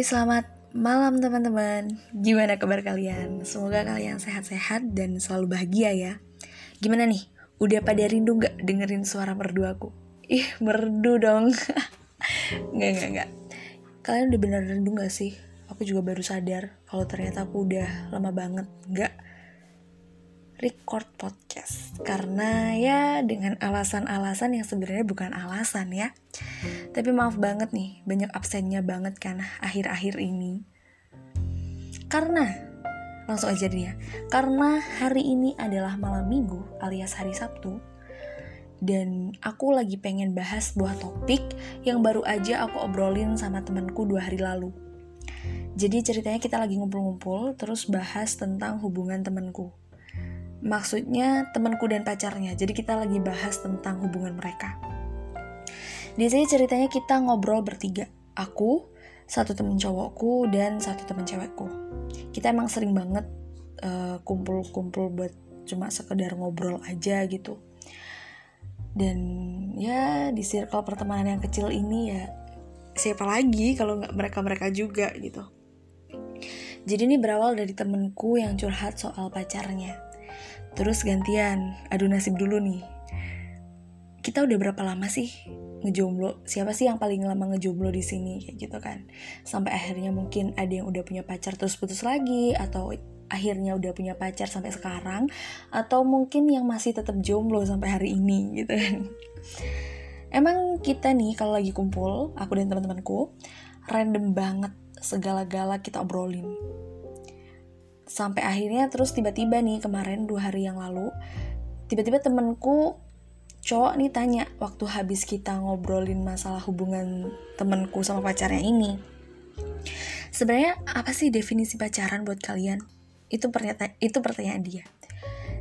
Selamat malam teman-teman. Gimana kabar kalian? Semoga kalian sehat-sehat dan selalu bahagia ya. Gimana nih? Udah pada rindu gak dengerin suara merdu aku? Ih, merdu dong. nggak, nggak, nggak. Kalian udah bener rindu gak sih? Aku juga baru sadar kalau ternyata aku udah lama banget gak record podcast karena ya dengan alasan-alasan yang sebenarnya bukan alasan ya tapi maaf banget nih banyak absennya banget kan akhir-akhir ini karena langsung aja dia ya karena hari ini adalah malam minggu alias hari Sabtu dan aku lagi pengen bahas buah topik yang baru aja aku obrolin sama temanku dua hari lalu jadi ceritanya kita lagi ngumpul-ngumpul terus bahas tentang hubungan temanku maksudnya temanku dan pacarnya. Jadi kita lagi bahas tentang hubungan mereka. Di sini ceritanya kita ngobrol bertiga. Aku, satu temen cowokku, dan satu temen cewekku. Kita emang sering banget eh, kumpul-kumpul uh, buat cuma sekedar ngobrol aja gitu. Dan ya di circle pertemanan yang kecil ini ya siapa lagi kalau nggak mereka-mereka juga gitu. Jadi ini berawal dari temenku yang curhat soal pacarnya Terus gantian, adu nasib dulu nih. Kita udah berapa lama sih ngejomblo? Siapa sih yang paling lama ngejomblo di sini kayak gitu kan? Sampai akhirnya mungkin ada yang udah punya pacar terus putus lagi atau akhirnya udah punya pacar sampai sekarang atau mungkin yang masih tetap jomblo sampai hari ini gitu kan. Emang kita nih kalau lagi kumpul, aku dan teman-temanku, random banget segala-gala kita obrolin sampai akhirnya terus tiba-tiba nih kemarin dua hari yang lalu tiba-tiba temenku cowok nih tanya waktu habis kita ngobrolin masalah hubungan temenku sama pacarnya ini sebenarnya apa sih definisi pacaran buat kalian? Itu pernyataan itu pertanyaan dia.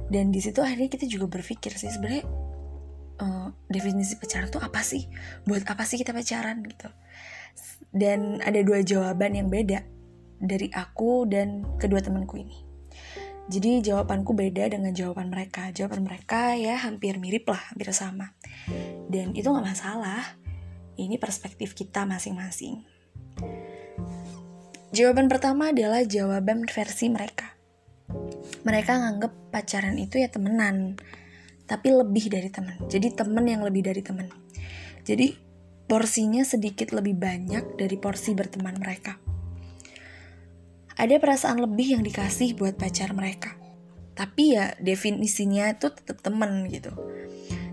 Dan di situ akhirnya kita juga berpikir sih sebenarnya uh, definisi pacaran tuh apa sih? Buat apa sih kita pacaran? Gitu. Dan ada dua jawaban yang beda dari aku dan kedua temanku ini. Jadi jawabanku beda dengan jawaban mereka. Jawaban mereka ya hampir mirip lah, hampir sama. Dan itu gak masalah. Ini perspektif kita masing-masing. Jawaban pertama adalah jawaban versi mereka. Mereka nganggep pacaran itu ya temenan, tapi lebih dari temen. Jadi temen yang lebih dari temen. Jadi porsinya sedikit lebih banyak dari porsi berteman mereka ada perasaan lebih yang dikasih buat pacar mereka. Tapi ya definisinya itu tetap temen gitu.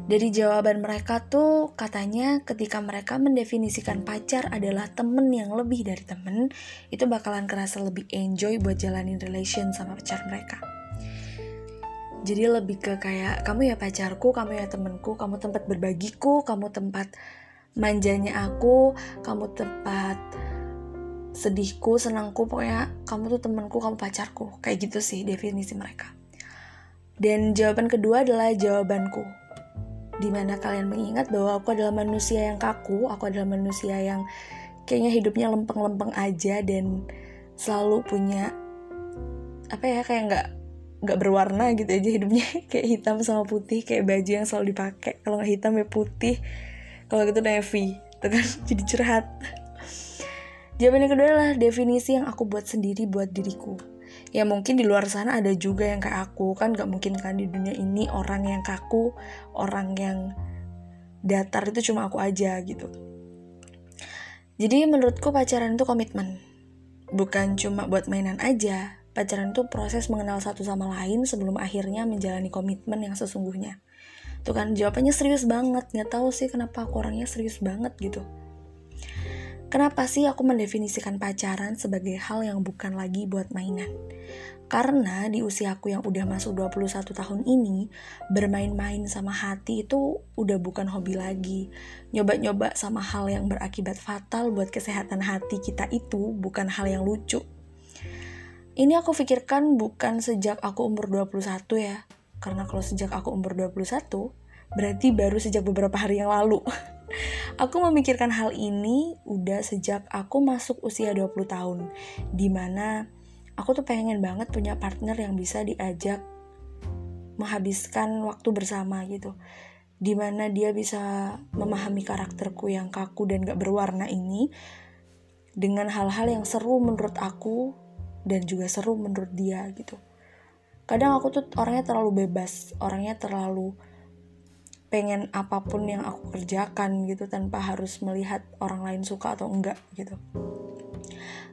Dari jawaban mereka tuh katanya ketika mereka mendefinisikan pacar adalah temen yang lebih dari temen, itu bakalan kerasa lebih enjoy buat jalanin relation sama pacar mereka. Jadi lebih ke kayak kamu ya pacarku, kamu ya temenku, kamu tempat berbagiku, kamu tempat manjanya aku, kamu tempat sedihku, senangku, pokoknya kamu tuh temanku, kamu pacarku. Kayak gitu sih definisi mereka. Dan jawaban kedua adalah jawabanku. Di mana kalian mengingat bahwa aku adalah manusia yang kaku, aku adalah manusia yang kayaknya hidupnya lempeng-lempeng aja dan selalu punya apa ya kayak nggak nggak berwarna gitu aja hidupnya kayak hitam sama putih kayak baju yang selalu dipakai kalau nggak hitam ya putih kalau gitu navy itu kan jadi curhat Jawaban yang kedua adalah definisi yang aku buat sendiri buat diriku. Ya mungkin di luar sana ada juga yang kayak aku kan gak mungkin kan di dunia ini orang yang kaku, orang yang datar itu cuma aku aja gitu. Jadi menurutku pacaran itu komitmen. Bukan cuma buat mainan aja. Pacaran itu proses mengenal satu sama lain sebelum akhirnya menjalani komitmen yang sesungguhnya. Tuh kan jawabannya serius banget. Nggak tahu sih kenapa aku orangnya serius banget gitu. Kenapa sih aku mendefinisikan pacaran sebagai hal yang bukan lagi buat mainan? Karena di usia aku yang udah masuk 21 tahun ini, bermain-main sama hati itu udah bukan hobi lagi. Nyoba-nyoba sama hal yang berakibat fatal buat kesehatan hati kita itu bukan hal yang lucu. Ini aku pikirkan bukan sejak aku umur 21 ya. Karena kalau sejak aku umur 21, berarti baru sejak beberapa hari yang lalu. Aku memikirkan hal ini udah sejak aku masuk usia 20 tahun. Di mana aku tuh pengen banget punya partner yang bisa diajak menghabiskan waktu bersama gitu. Di mana dia bisa memahami karakterku yang kaku dan gak berwarna ini. dengan hal-hal yang seru menurut aku dan juga seru menurut dia gitu kadang aku tuh orangnya terlalu bebas orangnya terlalu pengen apa pun yang aku kerjakan gitu tanpa harus melihat orang lain suka atau enggak gitu.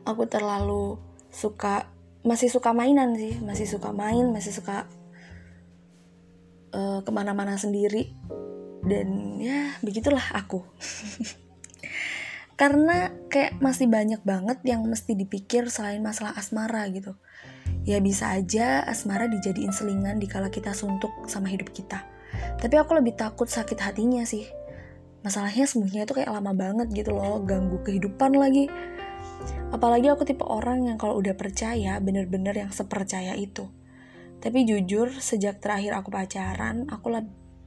Aku terlalu suka masih suka mainan sih masih suka main masih suka uh, ke mana-mana sendiri. Dan ya begitulah aku. Karena kayak masih banyak banget yang mesti dipikir selain masalah asmara gitu. Ya bisa aja asmara dijadiin selingan dikala kita suntuk sama hidup kita tapi aku lebih takut sakit hatinya sih. Masalahnya sembuhnya itu kayak lama banget gitu loh ganggu kehidupan lagi. Apalagi aku tipe orang yang kalau udah percaya bener-bener yang sepercaya itu. Tapi jujur sejak terakhir aku pacaran aku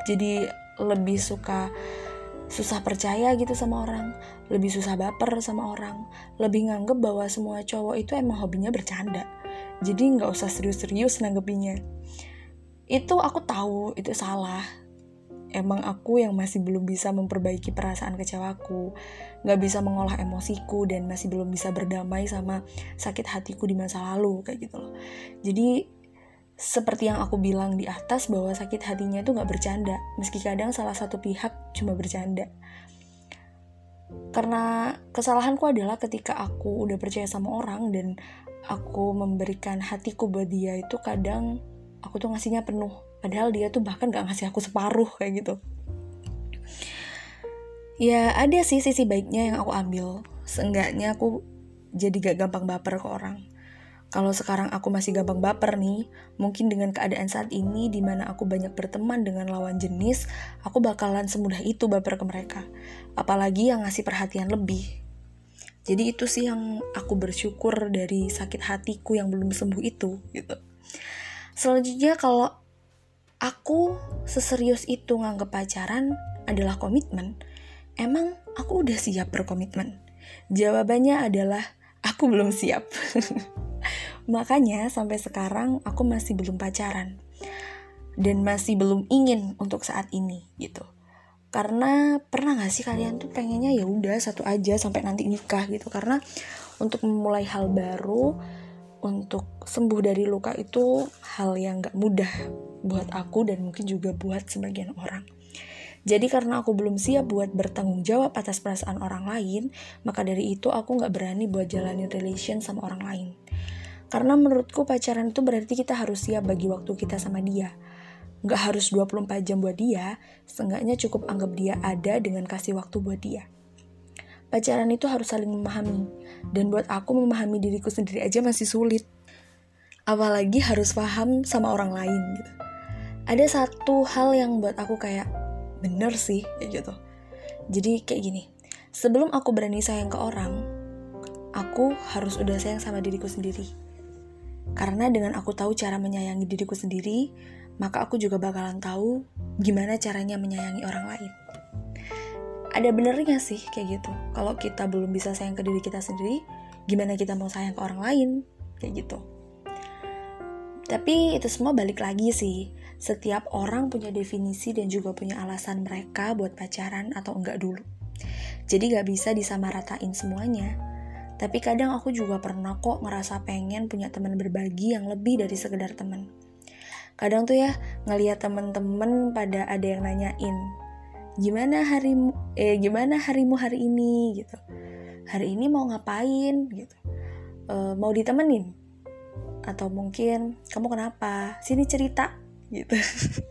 jadi lebih suka susah percaya gitu sama orang, lebih susah baper sama orang, lebih nganggep bahwa semua cowok itu emang hobinya bercanda. Jadi nggak usah serius-serius nanggepinnya. Itu aku tahu itu salah. Emang aku yang masih belum bisa memperbaiki perasaan kecewaku, nggak bisa mengolah emosiku dan masih belum bisa berdamai sama sakit hatiku di masa lalu kayak gitu loh. Jadi seperti yang aku bilang di atas bahwa sakit hatinya itu nggak bercanda, meski kadang salah satu pihak cuma bercanda. Karena kesalahanku adalah ketika aku udah percaya sama orang dan aku memberikan hatiku buat dia itu kadang aku tuh ngasihnya penuh, padahal dia tuh bahkan gak ngasih aku separuh kayak gitu. Ya ada sih sisi baiknya yang aku ambil, seenggaknya aku jadi gak gampang baper ke orang kalau sekarang aku masih gampang baper nih, mungkin dengan keadaan saat ini di mana aku banyak berteman dengan lawan jenis, aku bakalan semudah itu baper ke mereka. Apalagi yang ngasih perhatian lebih. Jadi itu sih yang aku bersyukur dari sakit hatiku yang belum sembuh itu gitu. Selanjutnya kalau aku seserius itu nganggep pacaran adalah komitmen, emang aku udah siap berkomitmen? Jawabannya adalah aku belum siap. Makanya sampai sekarang aku masih belum pacaran dan masih belum ingin untuk saat ini gitu. Karena pernah gak sih kalian tuh pengennya ya udah satu aja sampai nanti nikah gitu karena untuk memulai hal baru untuk sembuh dari luka itu hal yang gak mudah buat aku dan mungkin juga buat sebagian orang. Jadi karena aku belum siap buat bertanggung jawab atas perasaan orang lain, maka dari itu aku gak berani buat jalanin relation sama orang lain. Karena menurutku pacaran itu berarti kita harus siap bagi waktu kita sama dia. Nggak harus 24 jam buat dia, seenggaknya cukup anggap dia ada dengan kasih waktu buat dia. Pacaran itu harus saling memahami, dan buat aku memahami diriku sendiri aja masih sulit. Apalagi harus paham sama orang lain gitu. Ada satu hal yang buat aku kayak bener sih kayak gitu. Jadi kayak gini, sebelum aku berani sayang ke orang, aku harus udah sayang sama diriku sendiri karena dengan aku tahu cara menyayangi diriku sendiri, maka aku juga bakalan tahu gimana caranya menyayangi orang lain. Ada benernya sih kayak gitu. Kalau kita belum bisa sayang ke diri kita sendiri, gimana kita mau sayang ke orang lain? Kayak gitu. Tapi itu semua balik lagi sih. Setiap orang punya definisi dan juga punya alasan mereka buat pacaran atau enggak dulu. Jadi gak bisa disamaratain semuanya tapi kadang aku juga pernah kok ngerasa pengen punya teman berbagi yang lebih dari sekedar teman. Kadang tuh ya ngeliat temen-temen pada ada yang nanyain, gimana harimu, eh gimana harimu hari ini gitu. Hari ini mau ngapain gitu. E, mau ditemenin atau mungkin kamu kenapa? Sini cerita gitu.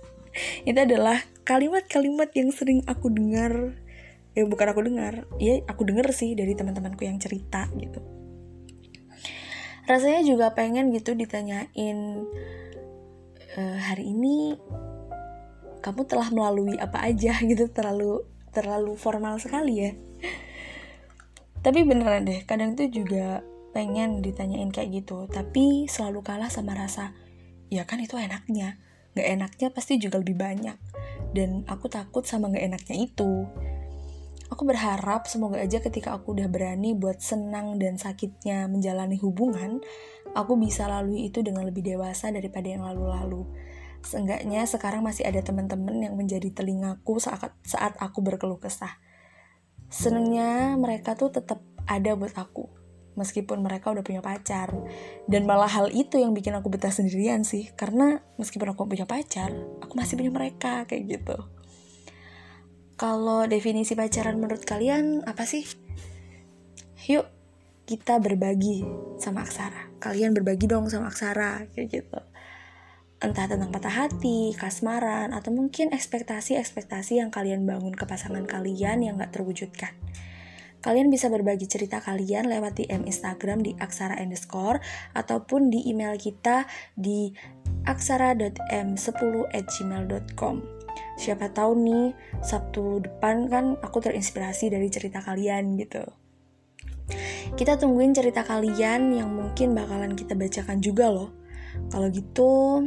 Itu adalah kalimat-kalimat yang sering aku dengar ya bukan aku dengar ya aku denger sih dari teman-temanku yang cerita gitu rasanya juga pengen gitu ditanyain e, hari ini kamu telah melalui apa aja gitu terlalu terlalu formal sekali ya. Tapi beneran deh kadang tuh juga pengen ditanyain kayak gitu tapi selalu kalah sama rasa ya kan itu enaknya nggak enaknya pasti juga lebih banyak. Dan aku takut sama nggak enaknya itu. Aku berharap semoga aja ketika aku udah berani buat senang dan sakitnya menjalani hubungan, aku bisa lalui itu dengan lebih dewasa daripada yang lalu-lalu. Seenggaknya sekarang masih ada teman-teman yang menjadi telingaku saat, saat aku berkeluh kesah. Senengnya mereka tuh tetap ada buat aku. meskipun mereka udah punya pacar dan malah hal itu yang bikin aku betah sendirian sih karena meskipun aku punya pacar aku masih punya mereka kayak gitu kalau definisi pacaran menurut kalian apa sih yuk kita berbagi sama Aksara kalian berbagi dong sama Aksara kayak gitu entah tentang patah hati, kasmaran, atau mungkin ekspektasi-ekspektasi yang kalian bangun ke pasangan kalian yang gak terwujudkan. Kalian bisa berbagi cerita kalian lewat DM Instagram di aksara underscore ataupun di email kita di aksara.m10@gmail.com. Siapa tahu nih Sabtu depan kan aku terinspirasi dari cerita kalian gitu. Kita tungguin cerita kalian yang mungkin bakalan kita bacakan juga loh. Kalau gitu,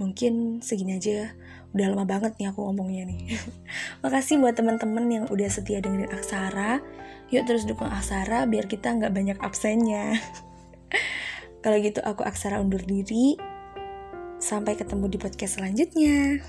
mungkin segini aja udah lama banget nih aku ngomongnya nih. Makasih buat teman-teman yang udah setia dengerin Aksara. Yuk terus dukung Aksara biar kita nggak banyak absennya. Kalau gitu aku Aksara undur diri. Sampai ketemu di podcast selanjutnya